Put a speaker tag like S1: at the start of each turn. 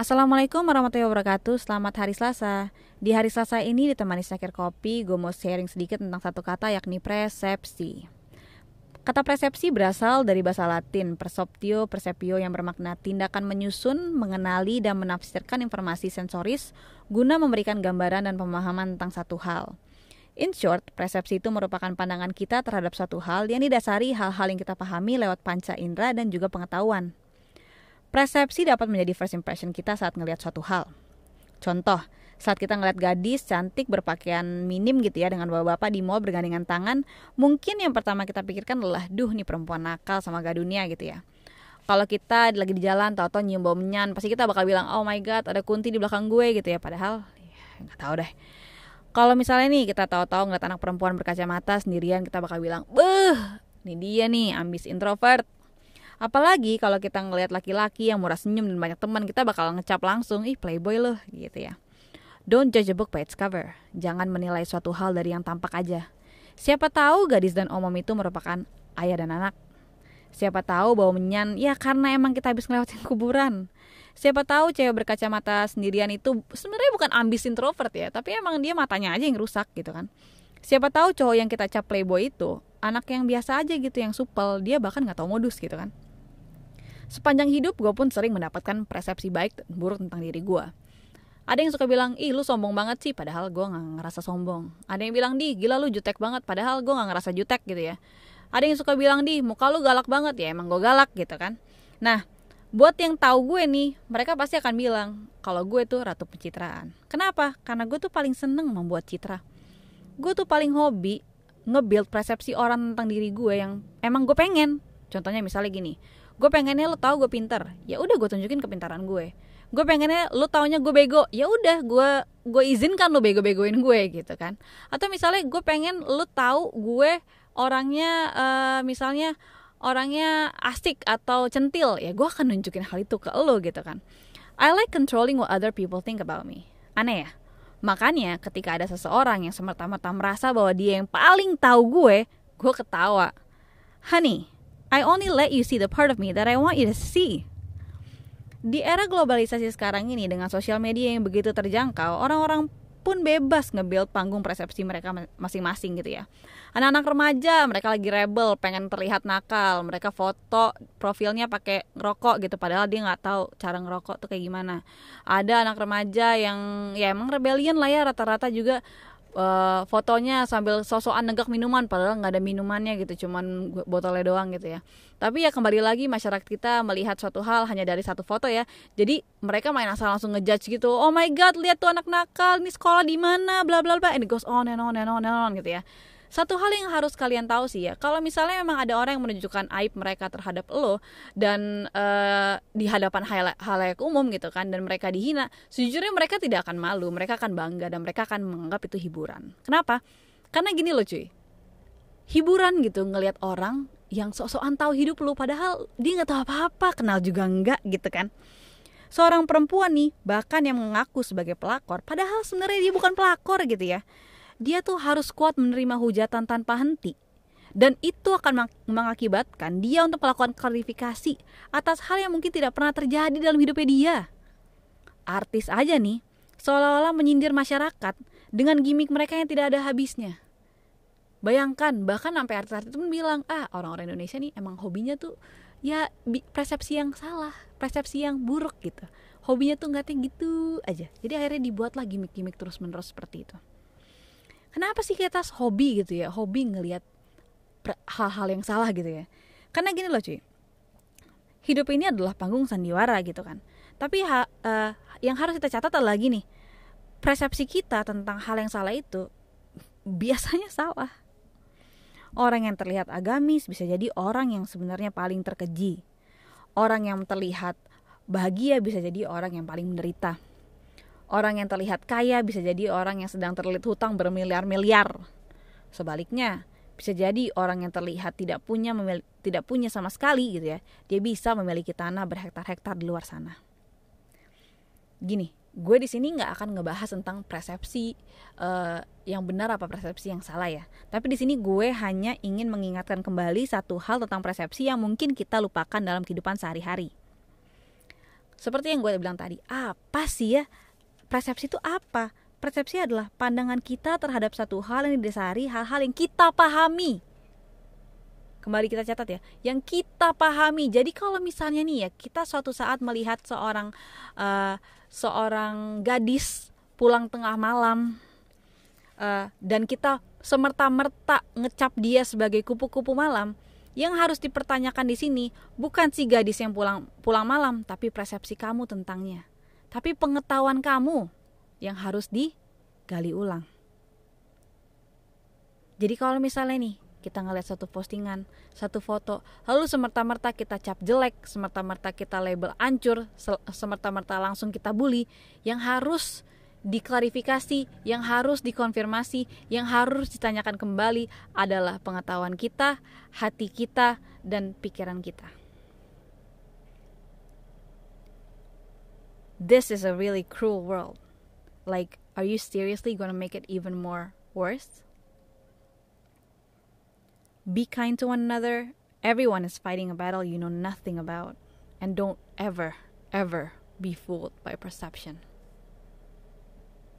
S1: Assalamualaikum warahmatullahi wabarakatuh. Selamat hari Selasa. Di hari Selasa ini ditemani sakir kopi Gue mau sharing sedikit tentang satu kata yakni persepsi. Kata persepsi berasal dari bahasa latin Persoptio, persepio yang bermakna tindakan menyusun, mengenali, dan menafsirkan informasi sensoris Guna memberikan gambaran dan pemahaman tentang satu hal. In short, persepsi itu merupakan pandangan kita terhadap suatu hal yang didasari hal-hal yang kita pahami lewat panca indera dan juga pengetahuan. Persepsi dapat menjadi first impression kita saat ngelihat suatu hal. Contoh, saat kita ngeliat gadis cantik berpakaian minim gitu ya dengan bapak-bapak di mall bergandengan tangan, mungkin yang pertama kita pikirkan adalah, duh nih perempuan nakal sama gak dunia gitu ya. Kalau kita lagi di jalan, tau-tau nyium bau menyan, pasti kita bakal bilang, oh my god, ada kunti di belakang gue gitu ya. Padahal, ya, nggak tahu deh. Kalau misalnya nih kita tahu-tahu ngeliat anak perempuan berkacamata sendirian, kita bakal bilang, beh, ini dia nih ambis introvert Apalagi kalau kita ngelihat laki-laki yang murah senyum dan banyak teman, kita bakal ngecap langsung, ih playboy loh gitu ya. Don't judge a book by its cover. Jangan menilai suatu hal dari yang tampak aja. Siapa tahu gadis dan omom itu merupakan ayah dan anak. Siapa tahu bau menyan, ya karena emang kita habis ngelewatin kuburan. Siapa tahu cewek berkacamata sendirian itu sebenarnya bukan ambis introvert ya, tapi emang dia matanya aja yang rusak gitu kan. Siapa tahu cowok yang kita cap playboy itu anak yang biasa aja gitu yang supel, dia bahkan nggak tahu modus gitu kan. Sepanjang hidup gue pun sering mendapatkan persepsi baik dan buruk tentang diri gue. Ada yang suka bilang, ih lu sombong banget sih, padahal gue gak ngerasa sombong. Ada yang bilang, di gila lu jutek banget, padahal gue gak ngerasa jutek gitu ya. Ada yang suka bilang, di muka lu galak banget ya, emang gue galak gitu kan. Nah, buat yang tahu gue nih, mereka pasti akan bilang, kalau gue tuh ratu pencitraan. Kenapa? Karena gue tuh paling seneng membuat citra. Gue tuh paling hobi nge-build persepsi orang tentang diri gue yang emang gue pengen. Contohnya misalnya gini, gue pengennya lo tau gue pinter. Ya udah gue tunjukin kepintaran gue. Gue pengennya lo taunya gue bego. Ya udah gue gue izinkan lo bego begoin gue gitu kan. Atau misalnya gue pengen lo tahu gue orangnya uh, misalnya orangnya asik atau centil ya gue akan nunjukin hal itu ke lo gitu kan. I like controlling what other people think about me. Aneh ya? Makanya ketika ada seseorang yang semerta-merta merasa bahwa dia yang paling tahu gue gue ketawa. Honey I only let you see the part of me that I want you to see. Di era globalisasi sekarang ini dengan sosial media yang begitu terjangkau, orang-orang pun bebas nge-build panggung persepsi mereka masing-masing gitu ya. Anak-anak remaja, mereka lagi rebel, pengen terlihat nakal, mereka foto profilnya pakai ngerokok gitu, padahal dia nggak tahu cara ngerokok tuh kayak gimana. Ada anak remaja yang ya emang rebellion lah ya rata-rata juga uh, fotonya sambil sosokan negak minuman padahal nggak ada minumannya gitu cuman botolnya doang gitu ya. Tapi ya kembali lagi masyarakat kita melihat suatu hal hanya dari satu foto ya. Jadi mereka main asal langsung ngejudge gitu. Oh my god lihat tuh anak nakal ini sekolah di mana bla bla bla. And it goes on and on and on and on gitu ya satu hal yang harus kalian tahu sih ya kalau misalnya memang ada orang yang menunjukkan aib mereka terhadap lo dan uh, di hadapan halayak umum gitu kan dan mereka dihina sejujurnya mereka tidak akan malu mereka akan bangga dan mereka akan menganggap itu hiburan. Kenapa? Karena gini loh cuy hiburan gitu ngelihat orang yang sok-sokan tahu hidup lo padahal dia nggak tahu apa-apa kenal juga enggak gitu kan. Seorang perempuan nih bahkan yang mengaku sebagai pelakor padahal sebenarnya dia bukan pelakor gitu ya dia tuh harus kuat menerima hujatan tanpa henti. Dan itu akan mengakibatkan dia untuk melakukan klarifikasi atas hal yang mungkin tidak pernah terjadi dalam hidupnya dia. Artis aja nih, seolah-olah menyindir masyarakat dengan gimmick mereka yang tidak ada habisnya. Bayangkan, bahkan sampai artis-artis itu bilang, ah orang-orang Indonesia nih emang hobinya tuh ya persepsi yang salah, persepsi yang buruk gitu. Hobinya tuh nggak gitu aja. Jadi akhirnya dibuatlah gimmick-gimmick terus-menerus seperti itu kenapa sih kita hobi gitu ya? Hobi ngelihat hal-hal yang salah gitu ya. Karena gini loh cuy. Hidup ini adalah panggung sandiwara gitu kan. Tapi ha, uh, yang harus kita catat adalah gini. Persepsi kita tentang hal yang salah itu biasanya salah. Orang yang terlihat agamis bisa jadi orang yang sebenarnya paling terkeji. Orang yang terlihat bahagia bisa jadi orang yang paling menderita Orang yang terlihat kaya bisa jadi orang yang sedang terlilit hutang bermiliar-miliar. Sebaliknya, bisa jadi orang yang terlihat tidak punya tidak punya sama sekali gitu ya. Dia bisa memiliki tanah berhektar-hektar di luar sana. Gini, gue di sini nggak akan ngebahas tentang persepsi uh, yang benar apa persepsi yang salah ya. Tapi di sini gue hanya ingin mengingatkan kembali satu hal tentang persepsi yang mungkin kita lupakan dalam kehidupan sehari-hari seperti yang gue bilang tadi apa sih ya persepsi itu apa? Persepsi adalah pandangan kita terhadap satu hal yang didasari hal-hal yang kita pahami. Kembali kita catat ya yang kita pahami. Jadi kalau misalnya nih ya kita suatu saat melihat seorang uh, seorang gadis pulang tengah malam uh, dan kita semerta-merta ngecap dia sebagai kupu-kupu malam yang harus dipertanyakan di sini bukan si gadis yang pulang pulang malam tapi persepsi kamu tentangnya tapi pengetahuan kamu yang harus digali ulang jadi kalau misalnya nih kita ngeliat satu postingan, satu foto, lalu semerta-merta kita cap jelek, semerta-merta kita label ancur, semerta-merta langsung kita bully, yang harus diklarifikasi, yang harus dikonfirmasi, yang harus ditanyakan kembali adalah pengetahuan kita, hati kita, dan pikiran kita. This is a really cruel world. Like, are you seriously gonna make it even more worse? Be kind to one another. Everyone is fighting a battle you know nothing about. And don't ever, ever be fooled by perception.